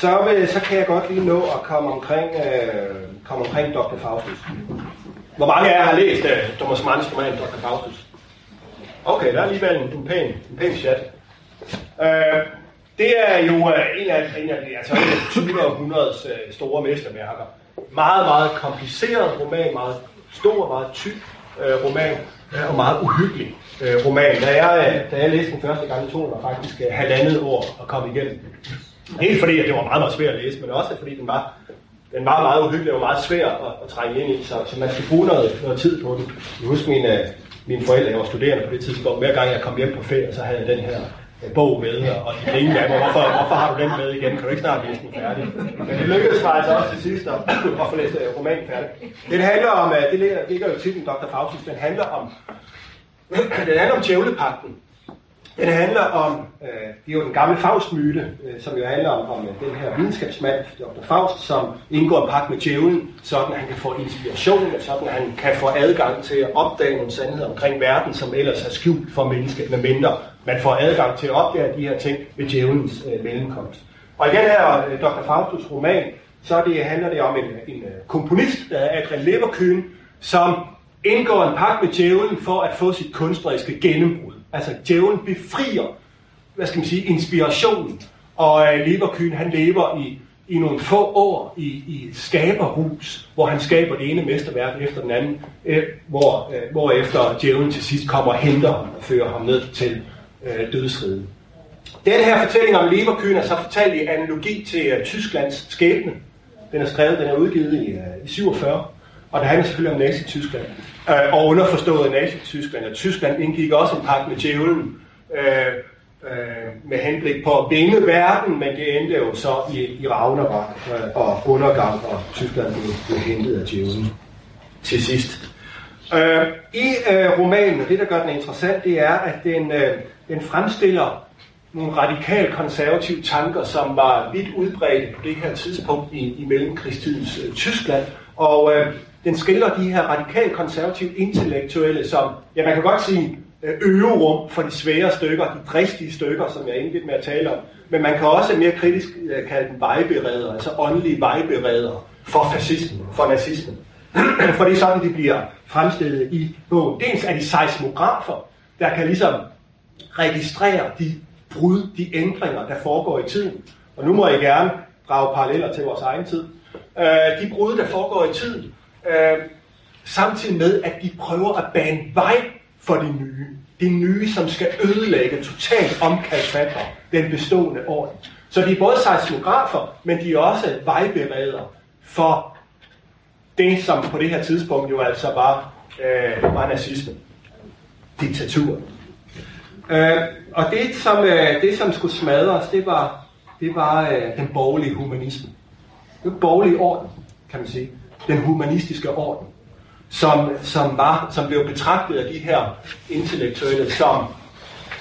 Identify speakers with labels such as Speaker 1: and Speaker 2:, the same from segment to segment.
Speaker 1: så, vil, så kan jeg godt lige nå at komme omkring, øh, komme omkring Dr. Faustus. Hvor mange af jer har læst øh, Thomas Manns roman Dr. Faustus? Okay, der er alligevel en, en, pæn, en pæn chat. Øh, det er jo øh, en af, en af, altså en af 20. århundredes øh, store mesterværker. Meget, meget kompliceret roman, meget stor, meget tyk øh, roman, øh, og meget uhyggelig øh, roman. Da jeg, øh, da jeg læste den første gang, tog det faktisk øh, halvandet år at komme igennem. Helt fordi, at det var meget, meget svært at læse, men også fordi den var, den var meget uhyggelig og meget svær at, at trænge ind i, så, så man skulle bruge noget, noget tid på den. Jeg husker mine, øh, mine forældre, jeg var studerende på det tidspunkt, hver gang jeg kom hjem på ferie, så havde jeg den her øh, bog med, og de griner af mig, hvorfor, hvorfor har du den med igen? Kan du ikke snart læse den færdig? Men det lykkedes mig altså også til sidst at, at få læst øh, romanen færdig. Det handler om, det ligger jo titlen Dr. Faustus, den handler om, den handler om djævlepakten. Den handler om, øh, det er jo den gamle Faust-myte, øh, som jo handler om, om øh, den her videnskabsmand, Dr. Faust, som indgår en pagt med djævlen, sådan han kan få inspiration, og sådan han kan få adgang til at opdage nogle sandheder omkring verden, som ellers er skjult for mennesket, med mindre man får adgang til at opdage de her ting ved djævelens øh, mellemkomst. Og i den her øh, Dr. Faustus roman, så det, handler det om en, en øh, komponist, der er Adrian Leverkühn, som indgår en pagt med djævlen for at få sit kunstneriske gennembrud. Altså djævlen befrier, hvad skal man sige, inspirationen. Og øh, Leverkyn, han lever i, i nogle få år i, i skaberhus, hvor han skaber det ene mesterværk efter den anden, øh, hvor, øh, hvor efter djævlen til sidst kommer og henter ham og fører ham ned til øh, dødsriden. Den her fortælling om Leverkyn er så fortalt i analogi til øh, Tysklands skæbne. Den er skrevet, den er udgivet i, øh, i 47, og det handler selvfølgelig om Nazi-Tyskland. Øh, og underforstået Nazi-Tyskland. Og Tyskland indgik også en pagt med djævlen øh, øh, med henblik på at vinde verden, men det endte jo så i, i Ragnarok øh, og undergang, og Tyskland blev, blev hentet af djævlen til sidst. Øh, I øh, romanen, og det der gør den interessant, det er, at den, øh, den fremstiller nogle radikal konservative tanker, som var vidt udbredte på det her tidspunkt i, i mellemkrigstidens øh, Tyskland. Og øh, den skildrer de her radikalt konservative intellektuelle, som, ja, man kan godt sige, øh, øverum for de svære stykker, de dristige stykker, som jeg indledte med at tale om. Men man kan også mere kritisk øh, kalde dem vejbereder, altså åndelige vejbereder for fascismen, for nazismen. for det er sådan, de bliver fremstillet i bogen. Dels er de seismografer, der kan ligesom registrere de brud, de ændringer, der foregår i tiden. Og nu må jeg gerne drage paralleller til vores egen tid. Øh, de brud, der foregår i tiden, øh, samtidig med, at de prøver at bane vej for det nye. Det nye, som skal ødelægge totalt omkalfatre den bestående orden. Så de er både seismografer, men de er også vejbereder for det, som på det her tidspunkt jo altså var, øh, var nazisme. Diktatur. Øh, og det som, øh, det, som skulle smadres, det var, det var øh, den borgerlige humanisme. Det var borgerlig orden, kan man sige den humanistiske orden, som, som, var, som blev betragtet af de her intellektuelle som,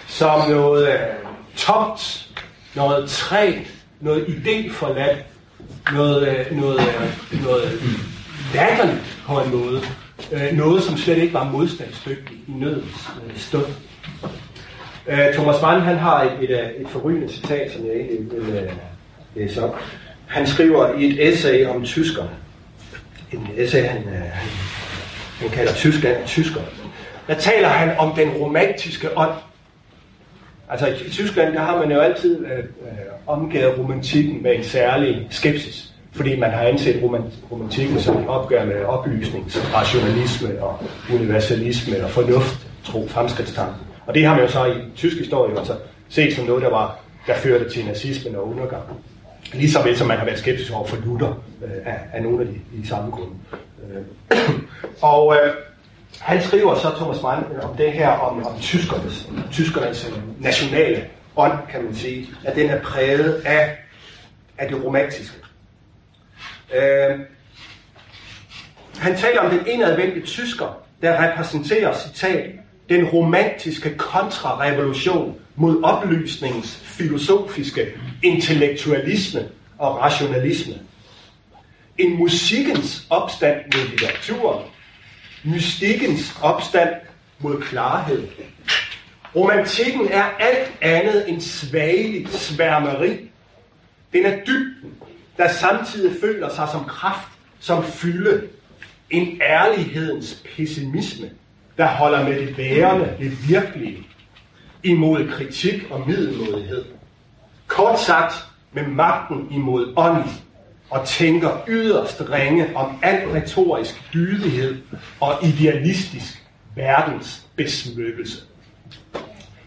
Speaker 1: som noget øh, tomt, noget træt, noget idéforladt, noget, øh, noget, øh, noget, noget latterligt på en måde. Noget, som slet ikke var modstandsdygtigt i nødens stund. Thomas Mann han har et, et, et forrygende citat, som jeg egentlig vil læse op. Han skriver i et essay om tyskerne, en essay, han, øh, han, han kalder Tyskland tysker. Der taler han om den romantiske ånd. Altså i Tyskland, der har man jo altid øh, øh, omgivet romantikken med en særlig skepsis. Fordi man har anset romantikken som et opgør med oplysning, rationalisme og universalisme og fornuft, tro, fremskridtstanken. Og det har man jo så i tysk historie altså set som noget, der, var, der førte til nazismen og Lige så vel som man har været skeptisk over for Luther øh, af, af nogle af de, de samme grunde. Øh. og øh, han skriver så, Thomas Mann, øh, om det her, om, om tyskernes, tyskernes øh, nationale ånd, kan man sige, at den er præget af, af det romantiske. Øh, han taler om den enadvendte tysker, der repræsenterer, citat, den romantiske kontrarevolution mod oplysningens filosofiske intellektualisme og rationalisme. En musikkens opstand mod litteraturen, mystikkens opstand mod klarhed. Romantikken er alt andet end svagelig sværmeri. Den er dybden, der samtidig føler sig som kraft, som fylde. En ærlighedens pessimisme, der holder med det værende, det virkelige, imod kritik og middelmodighed. Kort sagt, med magten imod ånden, og tænker yderst ringe om al retorisk dydighed og idealistisk verdens besmykkelse.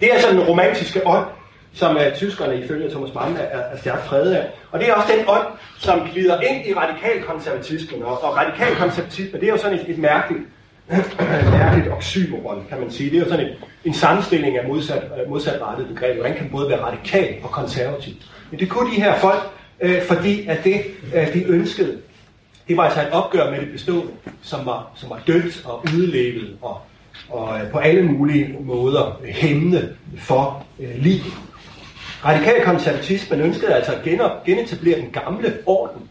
Speaker 1: Det er altså den romantiske ånd, som uh, tyskerne ifølge Thomas Mann er, er stærkt præget af. Og det er også den ånd, som glider ind i radikal konservatismen. Og, og radikal konservatisme, det er jo sådan et, et mærkeligt, Øh, mærkeligt oxymoron, kan man sige. Det er jo sådan en, en sammenstilling af modsat, øh, modsatrettede begreber. Hvordan kan både være radikal og konservativ? Men det kunne de her folk, øh, fordi at det, øh, de ønskede, det var altså et opgør med det bestående, som var, som var dødt og udlevet og, og øh, på alle mulige måder hæmmende for øh, livet. Radikal konservatismen ønskede altså at genetablere den gamle orden,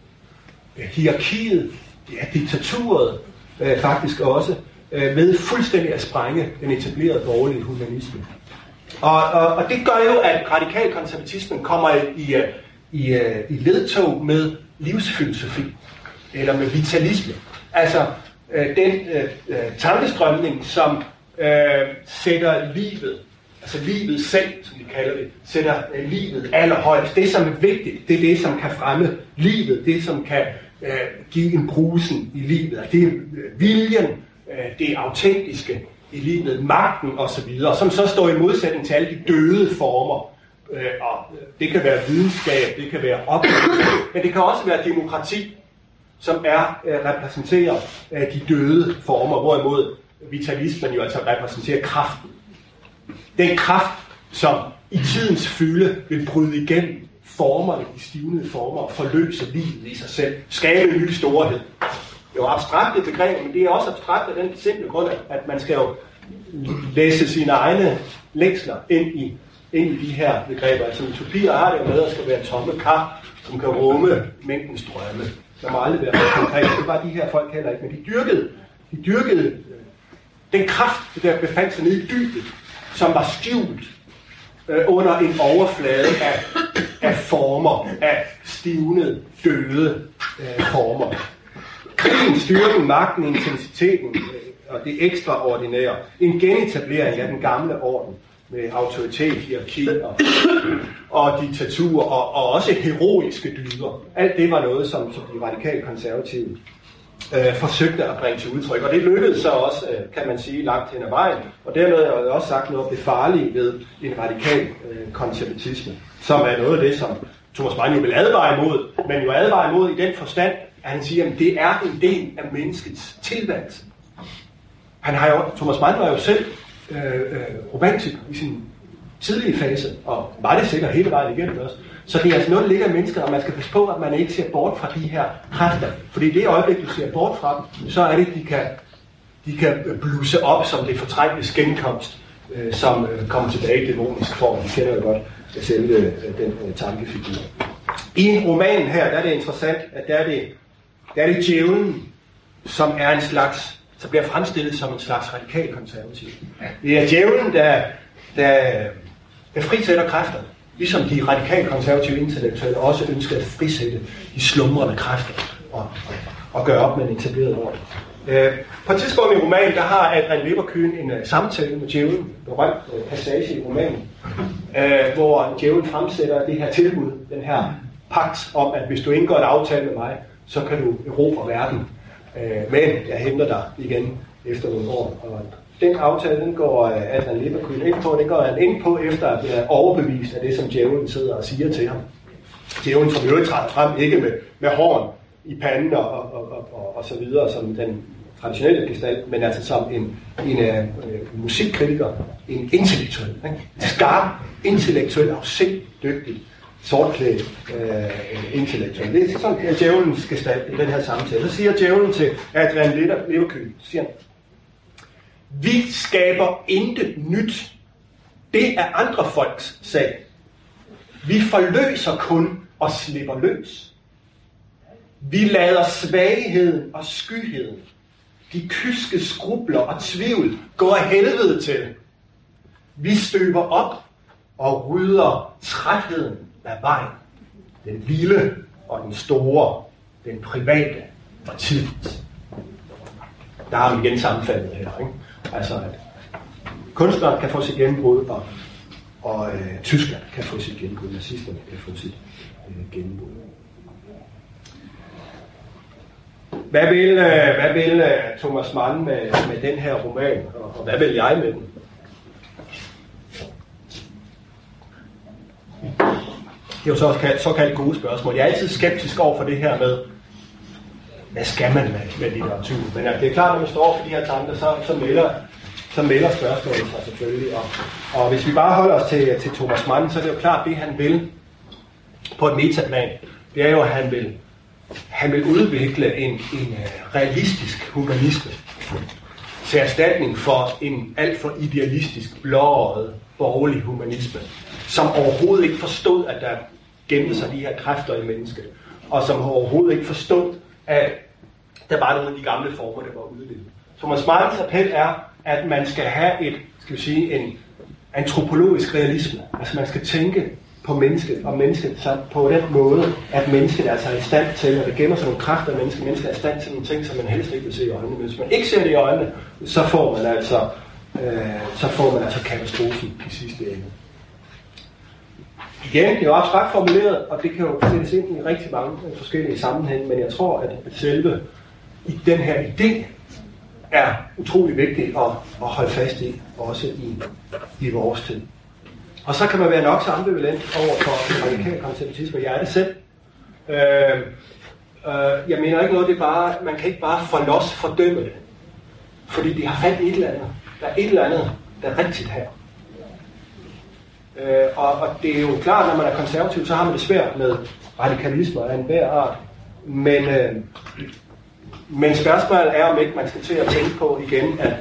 Speaker 1: øh, hierarkiet, ja, diktaturet øh, faktisk også, øh, ved fuldstændig at sprænge den etablerede borgerlige humanisme. Og, og, og det gør jo, at radikal konservatismen kommer i, i, øh, i, øh, i ledtog med livsfilosofi, eller med vitalisme. Altså øh, den øh, øh tankestrømning, som øh, sætter livet altså livet selv, som vi kalder det, sætter øh, livet allerhøjst. Det, som er vigtigt, det er det, som kan fremme livet, det, som kan øh, give en brusen i livet. Altså, det er øh, viljen, øh, det autentiske i livet, magten osv., som så står i modsætning til alle de døde former. Øh, og øh, det kan være videnskab, det kan være oplevelse, men det kan også være demokrati, som er øh, repræsenterer øh, de døde former, hvorimod vitalismen jo altså repræsenterer kraften den kraft, som i tidens fylde vil bryde igennem formerne, de stivnede former, og forløse livet i sig selv. Skabe ny storhed. Det er jo abstrakt et begreb, men det er også abstrakt af den simple grund, at man skal jo læse sine egne længsler ind i, ind i de her begreber. Altså utopier har det jo med at skal være tomme kar, som kan rumme mængdens drømme. Der må aldrig være konkret. Det var de her folk heller ikke, men de dyrkede, de dyrkede den kraft, der befandt sig nede i dybet som var skjult øh, under en overflade af, af former, af stivnede, døde øh, former. Krigen, styrken, magten, intensiteten øh, og det ekstraordinære. En genetablering af den gamle orden med autoritet, hierarki og, og diktatur og, og også heroiske dyder. Alt det var noget, som, som de radikale konservative øh, forsøgte at bringe til udtryk. Og det lykkedes så også, øh, kan man sige, langt hen ad vejen. Og dermed har jeg også sagt noget om det farlige ved en radikal øh, konservatisme, som er noget af det, som Thomas Mann jo vil advare imod, men jo advare imod i den forstand, at han siger, at det er en del af menneskets tilværelse. Han har jo, Thomas Mann var jo selv øh, øh, romantik i sin tidlige fase, og var det sikkert hele vejen igennem også. Så det er altså noget, der ligger i mennesket, og man skal passe på, at man ikke ser bort fra de her kræfter. Fordi i det øjeblik, du ser bort fra dem, så er det, de kan, de kan bluse op som det fortrængtes genkomst, øh, som øh, kommer tilbage i dæmonisk form. Vi kender jo godt øh, selve øh, den øh, tankefigur. I romanen her, der er det interessant, at der er det, der er det djævlen, som er en slags, så bliver fremstillet som en slags radikal konservativ. Det er djævlen, der, der, jeg frisætter kræfterne. Ligesom de radikale konservative intellektuelle også ønsker at frisætte de slumrende kræfter og, og, gøre op med en etableret orden. Øh, på et tidspunkt i romanen, der har Adrian Leverkühn en uh, samtale med djævlen, berømt uh, passage i romanen, uh, hvor djævlen fremsætter det her tilbud, den her pagt om, at hvis du indgår en aftale med mig, så kan du erobre verden. Uh, men jeg henter dig igen efter nogle år. Og den aftale, den går øh, uh, Adrian ind på, den går han ind på efter at blive overbevist af det, som djævlen sidder og siger til ham. Djævlen, som jo træder frem, ikke med, med horn i panden og, og, og, og, og så videre, som den traditionelle gestalt, men altså som en, en uh, musikkritiker, en intellektuel, ikke? skarp, intellektuel, afsinddygtig, sortklædt uh, intellektuel. Det er sådan, at djævelens gestalt i den her samtale. Så siger djævlen til Adrian Leverkühn, siger han, vi skaber intet nyt. Det er andre folks sag. Vi forløser kun og slipper løs. Vi lader svagheden og skyheden, de kyske skrubler og tvivl gå af helvede til. Vi støber op og rydder trætheden af vejen. Den lille og den store, den private og tidligt. Der har vi igen sammenfaldet her. Ikke? Altså, at kunstneren kan få sit gennembrud, og, og øh, Tyskland kan få sit gennembrud, nazisterne kan få sit øh, gennembrud. Hvad vil, øh, hvad vil øh, Thomas Mann med, med den her roman, og, og hvad vil jeg med den? Det er jo så også kaldt, såkaldt gode spørgsmål. Jeg er altid skeptisk over for det her med, hvad skal man med, med litteratur? Men ja, det er klart, når man står for de her tanker, så, så, melder, så melder spørgsmålet sig selvfølgelig. Og, og hvis vi bare holder os til, til Thomas Mann, så er det jo klart, det han vil på et metaplan, det er jo, at han vil, han vil udvikle en, en øh, realistisk humanisme til erstatning for en alt for idealistisk, blåret borgerlig humanisme, som overhovedet ikke forstod, at der gemte sig de her kræfter i mennesket, og som overhovedet ikke forstod, at der var nogle af de gamle former, der var udlevet. Thomas Martins appel er, at man skal have et, skal vi sige, en antropologisk realisme. Altså man skal tænke på mennesket og mennesket så på den måde, at mennesket altså er i stand til, og det gemmer sig nogle kræfter af mennesket, mennesket er i stand til nogle ting, som man helst ikke vil se i øjnene. Men hvis man ikke ser det i øjnene, så får man altså, øh, så får man altså katastrofen i sidste ende. Igen, det er jo abstrakt formuleret, og det kan jo sættes ind i rigtig mange øh, forskellige sammenhænge, men jeg tror, at selve i den her idé er utrolig vigtig at, at holde fast i, også i, i vores tid. Og så kan man være nok så ambivalent over for radikal konservatisme. Jeg er det selv. Øh, øh, jeg mener ikke noget, det er bare, man kan ikke bare for los fordømme det. Fordi de har fat i et eller andet. Der er et eller andet, der er rigtigt her. Øh, og, og det er jo klart, når man er konservativ, så har man det svært med radikalisme af enhver art. Men, øh, men spørgsmålet er, om ikke man skal til at tænke på igen, at,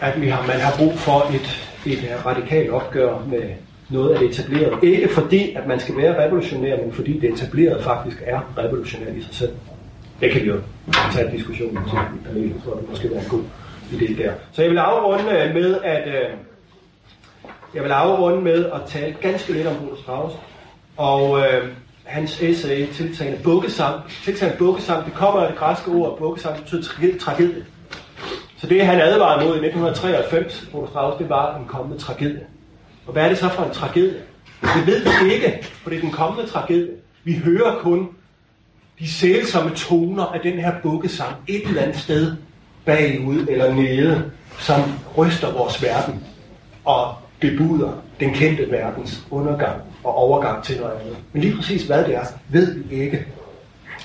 Speaker 1: at vi har, man har brug for et, et øh, radikalt opgør med noget af det etablerede. Ikke fordi, at man skal være revolutionær, men fordi det etablerede faktisk er revolutionært i sig selv. Det kan vi jo tage en diskussion om i panelet, så det måske være en god idé der. Så jeg vil afrunde øh, med, at øh, jeg vil afrunde med at tale ganske lidt om Bruno Strauss. Og øh, hans essay, tiltagende bukkesang. Tiltagende bukkesang, det kommer af det græske ord, bukkesang betyder tragedie. Så det, han advarede mod i 1993, Bruno Strauss, det var en kommende tragedie. Og hvad er det så for en tragedie? Det ved vi ikke, for det er den kommende tragedie. Vi hører kun de sælsomme toner af den her bukkesang et eller andet sted bagud eller nede, som ryster vores verden og bebuder den kendte verdens undergang og overgang til noget andet. Men lige præcis hvad det er, ved vi ikke.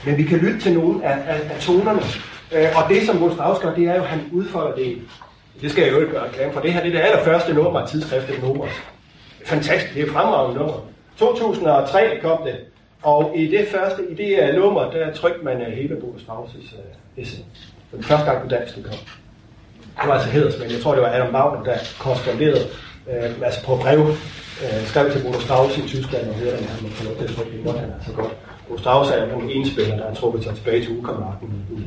Speaker 1: Men vi kan lytte til nogle af, af, af tonerne. Øh, og det, som Gustav gør, det er jo, at han udfolder det. Det skal jeg jo ikke gøre reklame for. Det her det er det allerførste nummer af tidsskriftet Nomos. Fantastisk, det er fremragende nummer. 2003 kom det, og i det første, i det uh, nummer, der trykte man øh, uh, hele Bogus Strauss' uh, øh, essay. Den første gang på dansk, det kom. Det var altså hedersmænd. Jeg tror, det var Adam Wagner, der korresponderede øh, altså på brev, øh, skrev til Bruno Strauss i Tyskland og hørte, at han måtte få lov til at trykke det han er så godt. Bruno Strauss er jo en spiller, der har trukket sig tilbage til ukammeraten i, i,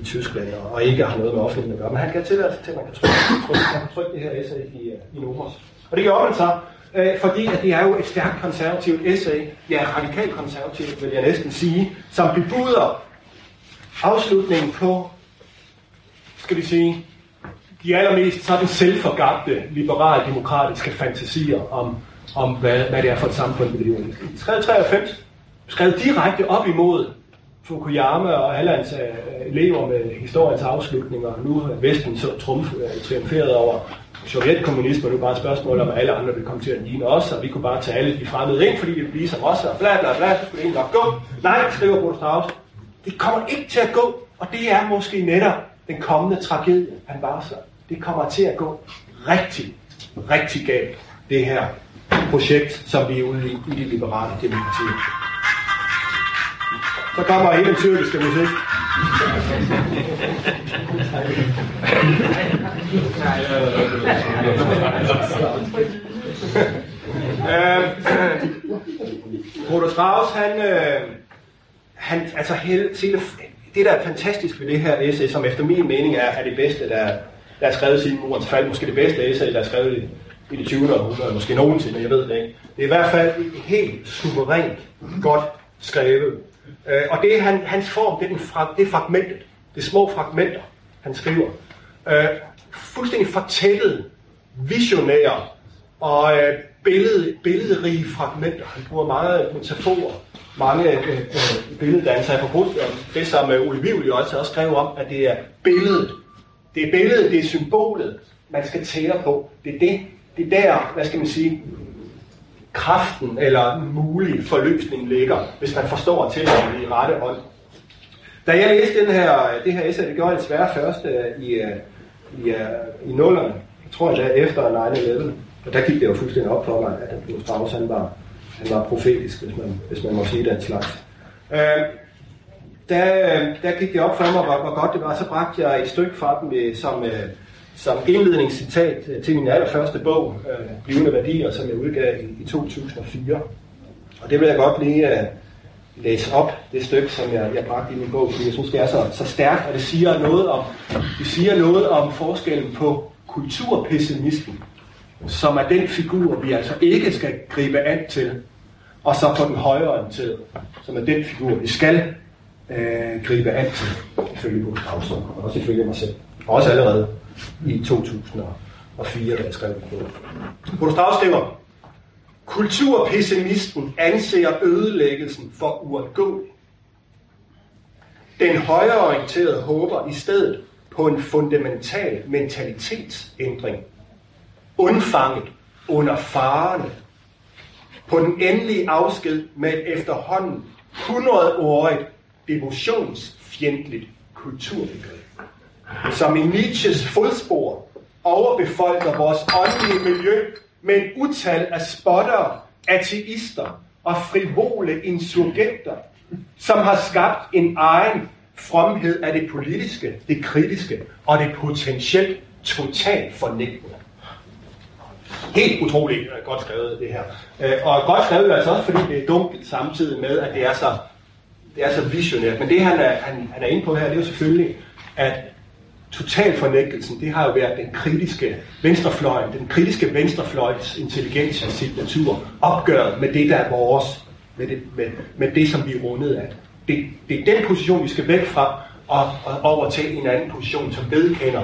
Speaker 1: i, Tyskland, og, og ikke har noget med offentligheden at gøre. Men han kan tilladelse til, at man kan trykke, trykke, man kan trykke det her essay i, øh, i Nomos. Og det gjorde man så, øh, fordi at det er jo et stærkt konservativt essay, ja, radikalt konservativt, vil jeg næsten sige, som bebuder afslutningen på, skal vi sige, de allermest sådan selvforgabte, liberal-demokratiske fantasier om, om hvad, hvad det er for et samfund, vi lever i. 93 skrev direkte op imod Fukuyama og alle hans øh, elever med historiens afslutninger. og nu er Vesten så trumf, øh, triumferet over sovjetkommunisme, nu bare et spørgsmål om, at alle andre vil komme til at ligne os, og vi kunne bare tage alle de fremmede ind, fordi de bliver blive som os, og bla bla bla, så skulle det nok gå. Nej, skriver Bruno Strauss, det kommer ikke til at gå, og det er måske netop den kommende tragedie, han varsler det kommer til at gå rigtig, rigtig galt, det her projekt, som vi er ude i, i det liberale demokrati. Så kommer hele den tyrkiske musik. Øh, Bruder Strauss, han, øh, han, altså hele, hele, det der er fantastisk ved det her essay, som efter min mening er, er det bedste, der, der er skrevet siden murens fald, måske det bedste essay, der er skrevet i, i det 20. århundrede, måske nogensinde, jeg ved det ikke. Det er i hvert fald helt suverænt godt skrevet. Øh, og det er han, hans form, det er, den fra, det er fragmentet. Det er små fragmenter, han skriver. Øh, fuldstændig fortættet, visionære og øh, billed, billedrige fragmenter. Han bruger meget metaforer, mange øh, øh, billeddanser. Jeg får det, som øh, Ole Vivli også, altså også skrev om, at det er billedet. Det er billedet, det er symbolet, man skal tære på. Det er det, det er der, hvad skal man sige, kraften eller mulig forløsning ligger, hvis man forstår til det i rette ånd. Da jeg læste den her, det her essay, det gjorde jeg desværre først øh, i, øh, i, øh, i nullerne, jeg tror jeg efter 9-11, og der gik det jo fuldstændig op for mig, at Bruce Strauss, han var, han var profetisk, hvis man, hvis man må sige den slags. Øh, der, øh, der gik det op for mig, hvor, hvor godt det var. Så bragte jeg et stykke fra dem øh, som, øh, som indledningscitat til min allerførste bog, Blivende Værdier, som jeg udgav i, i 2004. Og det vil jeg godt lige uh, læse op, det stykke, som jeg, jeg bragte i min bog, fordi jeg synes, det er så, så stærkt, og det siger noget om, det siger noget om forskellen på kulturpessimisten, som er den figur, vi altså ikke skal gribe an til, og så på den højre til, som er den figur, vi skal øh, gribe alt til, ifølge Bo og også ifølge mig selv. Og også allerede i 2004, da jeg skrev på. Bo Strauss skriver, Kulturpessimisten anser ødelæggelsen for uundgåelig. Den højreorienterede håber i stedet på en fundamental mentalitetsændring. Undfanget under farerne. På den endelige afsked med et efterhånden 100-årigt devotionsfjendtligt kulturbegreb. Som i Nietzsches fodspor overbefolker vores åndelige miljø med en utal af spotter, ateister og frivole insurgenter, som har skabt en egen fromhed af det politiske, det kritiske og det potentielt totalt fornægtende. Helt utroligt øh, godt skrevet det her. Øh, og godt skrevet altså også, fordi det er dumt samtidig med, at det er så, det er så visionært. Men det han er, han, han er inde på her, det er jo selvfølgelig, at totalfornægtelsen, det har jo været den kritiske venstrefløj, den kritiske venstrefløjs intelligens altså og signatur, opgøret med det, der er vores, med det, med, med det som vi er rundet af. Det, det er den position, vi skal væk fra, og, og over til en anden position, som vedkender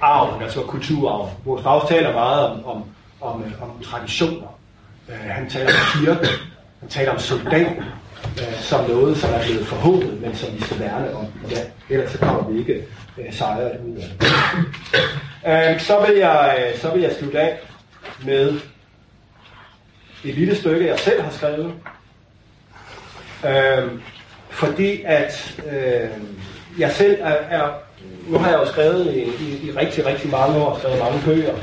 Speaker 1: arven, altså kulturarven. Vores Strauss taler meget om, om, om, om traditioner. Uh, han taler om kirke, han taler om soldater, øh, som noget, som er blevet forhåbet, men som vi skal værne om. Ja, ellers så kommer vi ikke øh, sejre det ud af det. Øh, så, vil jeg, øh, så vil jeg slutte af med et lille stykke, jeg selv har skrevet. Øh, fordi at øh, jeg selv er, er, nu har jeg jo skrevet i, i, i rigtig, rigtig mange år, skrevet mange bøger,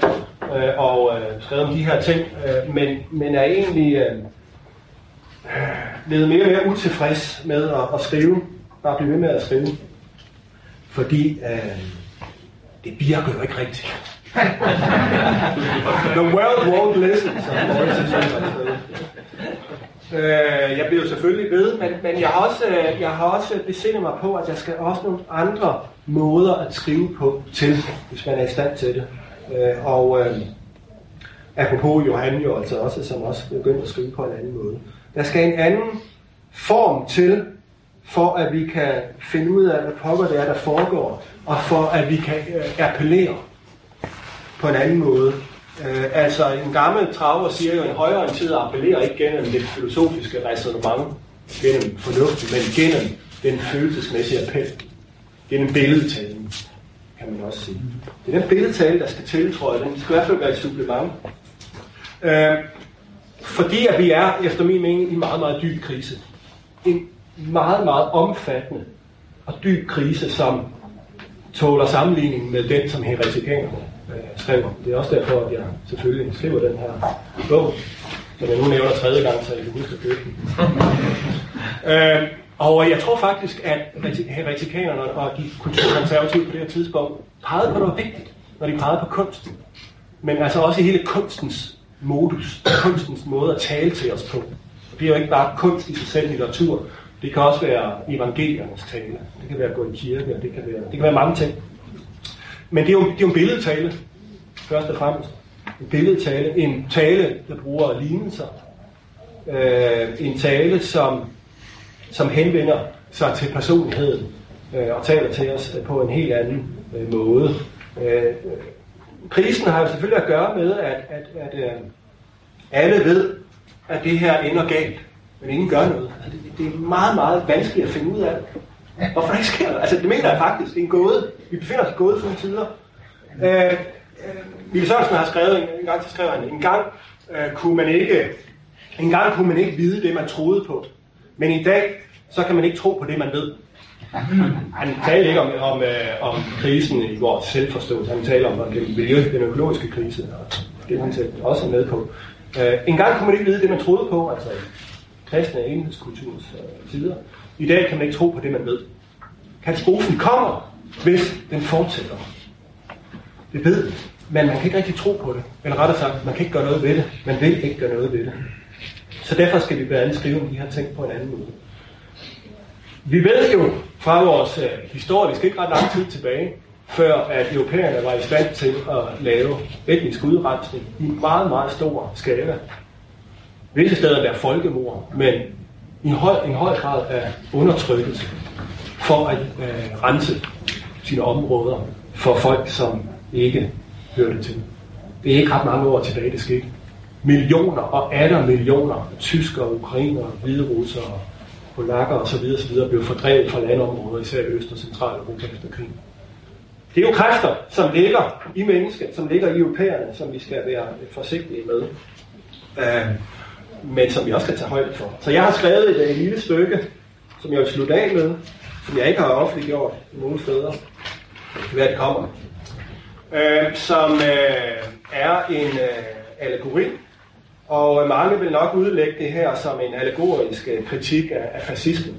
Speaker 1: øh, og øh, skrevet om de her ting, øh, men, men er egentlig øh, blevet mere og mere utilfreds med at, at skrive, bare blive ved med at skrive. Fordi øh, det virker jo ikke rigtigt. The world won't listen, som øh, Jeg bliver selvfølgelig ved, men, men jeg, har også, øh, jeg har også besindet mig på, at jeg skal også nogle andre måder at skrive på til, hvis man er i stand til det. Øh, og øh, apropos Johan jo altså også, som også begyndte at skrive på en anden måde. Der skal en anden form til, for at vi kan finde ud af, hvad pokker det er, der foregår, og for at vi kan øh, appellere på en anden måde. Øh, altså en gammel traver siger jo, at en tid appellerer ikke gennem det filosofiske resonemang, gennem fornuften, men gennem den følelsesmæssige appel, gennem billedtalen, kan man også sige. Det er den billedtale, der skal til, tror jeg. Den skal i hvert fald være et supplement. Øh, fordi at vi er, efter min mening, i meget, meget dyb krise. En meget, meget omfattende og dyb krise, som tåler sammenligning med den, som heretikanerne øh, skriver. Det er også derfor, at jeg selvfølgelig skriver den her bog, som jeg nu nævner tredje gang, så jeg kan huske at købe den. øh, og jeg tror faktisk, at heretikanerne og de kulturkonservative på det her tidspunkt pegede på noget vigtigt, når de pegede på kunsten. Men altså også i hele kunstens modus, kunstens måde at tale til os på. Det er jo ikke bare kunst i sig selv, litteratur, det kan også være evangeliernes tale. Det kan være at gå i kirke, det kan være, det kan være mange ting. Men det er jo, det er jo en billedtale, først og fremmest. en billedtale, en tale, der bruger lignelser, øh, en tale, som, som henvender sig til personligheden øh, og taler til os på en helt anden øh, måde. Øh, krisen har jo selvfølgelig at gøre med, at, at, at øh, alle ved, at det her ender galt, men ingen gør noget. Altså, det, det er meget, meget vanskeligt at finde ud af, hvorfor det ikke sker. Altså, det mener jeg faktisk. Det er en gåde. Vi befinder os i gådefulde tider. Øh, øh, Ville Sørensen har skrevet, en, en gang til skrev han, en gang øh, kunne man ikke en gang kunne man ikke vide det, man troede på. Men i dag, så kan man ikke tro på det, man ved. Han taler ikke om, om, øh, om krisen i vores selvforståelse. Han taler om, den, miljø, den økologiske krise, og det han selv også er med på. Øh, en gang kunne man ikke vide det, man troede på, altså kristne enhedskulturs øh, tider. I dag kan man ikke tro på det, man ved. Katastrofen kommer, hvis den fortsætter. Det ved men man kan ikke rigtig tro på det. Eller rettere sagt, man kan ikke gøre noget ved det. Man vil ikke gøre noget ved det. Så derfor skal vi blandt andet skrive om de her ting på en anden måde. Vi ved jo fra vores øh, historisk ikke ret lang tid tilbage, før at europæerne var i stand til at lave etnisk udrensning i meget, meget stor skala. Visse steder der folkemord, men i høj, en høj grad af undertrykkelse for at øh, rense sine områder for folk, som ikke hørte til. Det er ikke ret mange år tilbage, det skete millioner og atter millioner tyskere, ukrainere, hviderussere, polakker osv. osv. blev fordrevet fra landområder, især i Øst- og Centraleuropa efter krigen. Det er jo kræfter, som ligger i mennesket, som ligger i europæerne, som vi skal være forsigtige med. Uh, men som vi også skal tage højde for. Så jeg har skrevet et, øh, et lille stykke, som jeg vil slutte af med, som jeg ikke har offentliggjort nogen steder. Det det kommer. Uh, som uh, er en uh, allegori og øh, mange vil nok udlægge det her som en allegorisk øh, kritik af, af fascismen.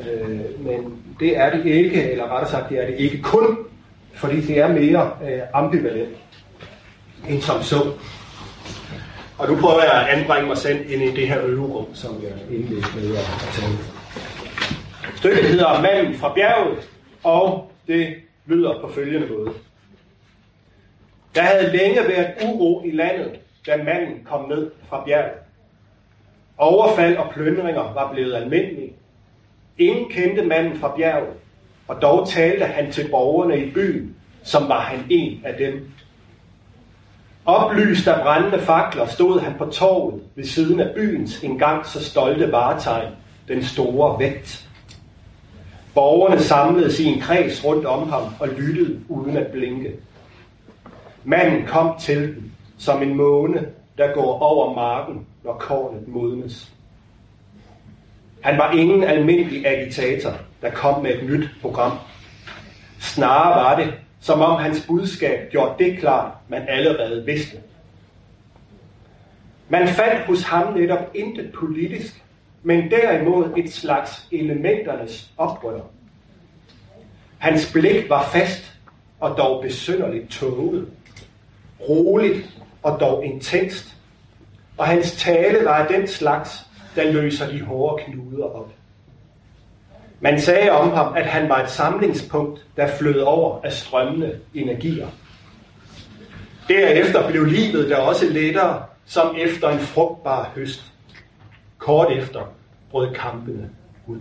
Speaker 1: Øh, men det er det ikke, eller rettere sagt, det er det ikke kun, fordi det er mere øh, ambivalent end som så. Og nu prøver jeg at anbringe mig selv ind i det her øverum, som jeg indledte med at tale. Stykket hedder Manden fra bjerget, og det lyder på følgende måde. Der havde længe været uro i landet, da manden kom ned fra bjerget. Overfald og plyndringer var blevet almindelige. Ingen kendte manden fra bjerget, og dog talte han til borgerne i byen, som var han en af dem. Oplyst af brændende fakler stod han på torvet ved siden af byens engang så stolte varetegn, den store vægt. Borgerne samledes i en kreds rundt om ham og lyttede uden at blinke. Manden kom til dem, som en måne, der går over marken, når kornet modnes. Han var ingen almindelig agitator, der kom med et nyt program. Snarere var det, som om hans budskab gjorde det klart, man allerede vidste. Man fandt hos ham netop intet politisk, men derimod et slags elementernes oprør. Hans blik var fast og dog besynderligt tåget. Roligt og dog intenst. Og hans tale var af den slags, der løser de hårde knuder op. Man sagde om ham, at han var et samlingspunkt, der flød over af strømmende energier. Derefter blev livet der også lettere, som efter en frugtbar høst. Kort efter brød kampene ud.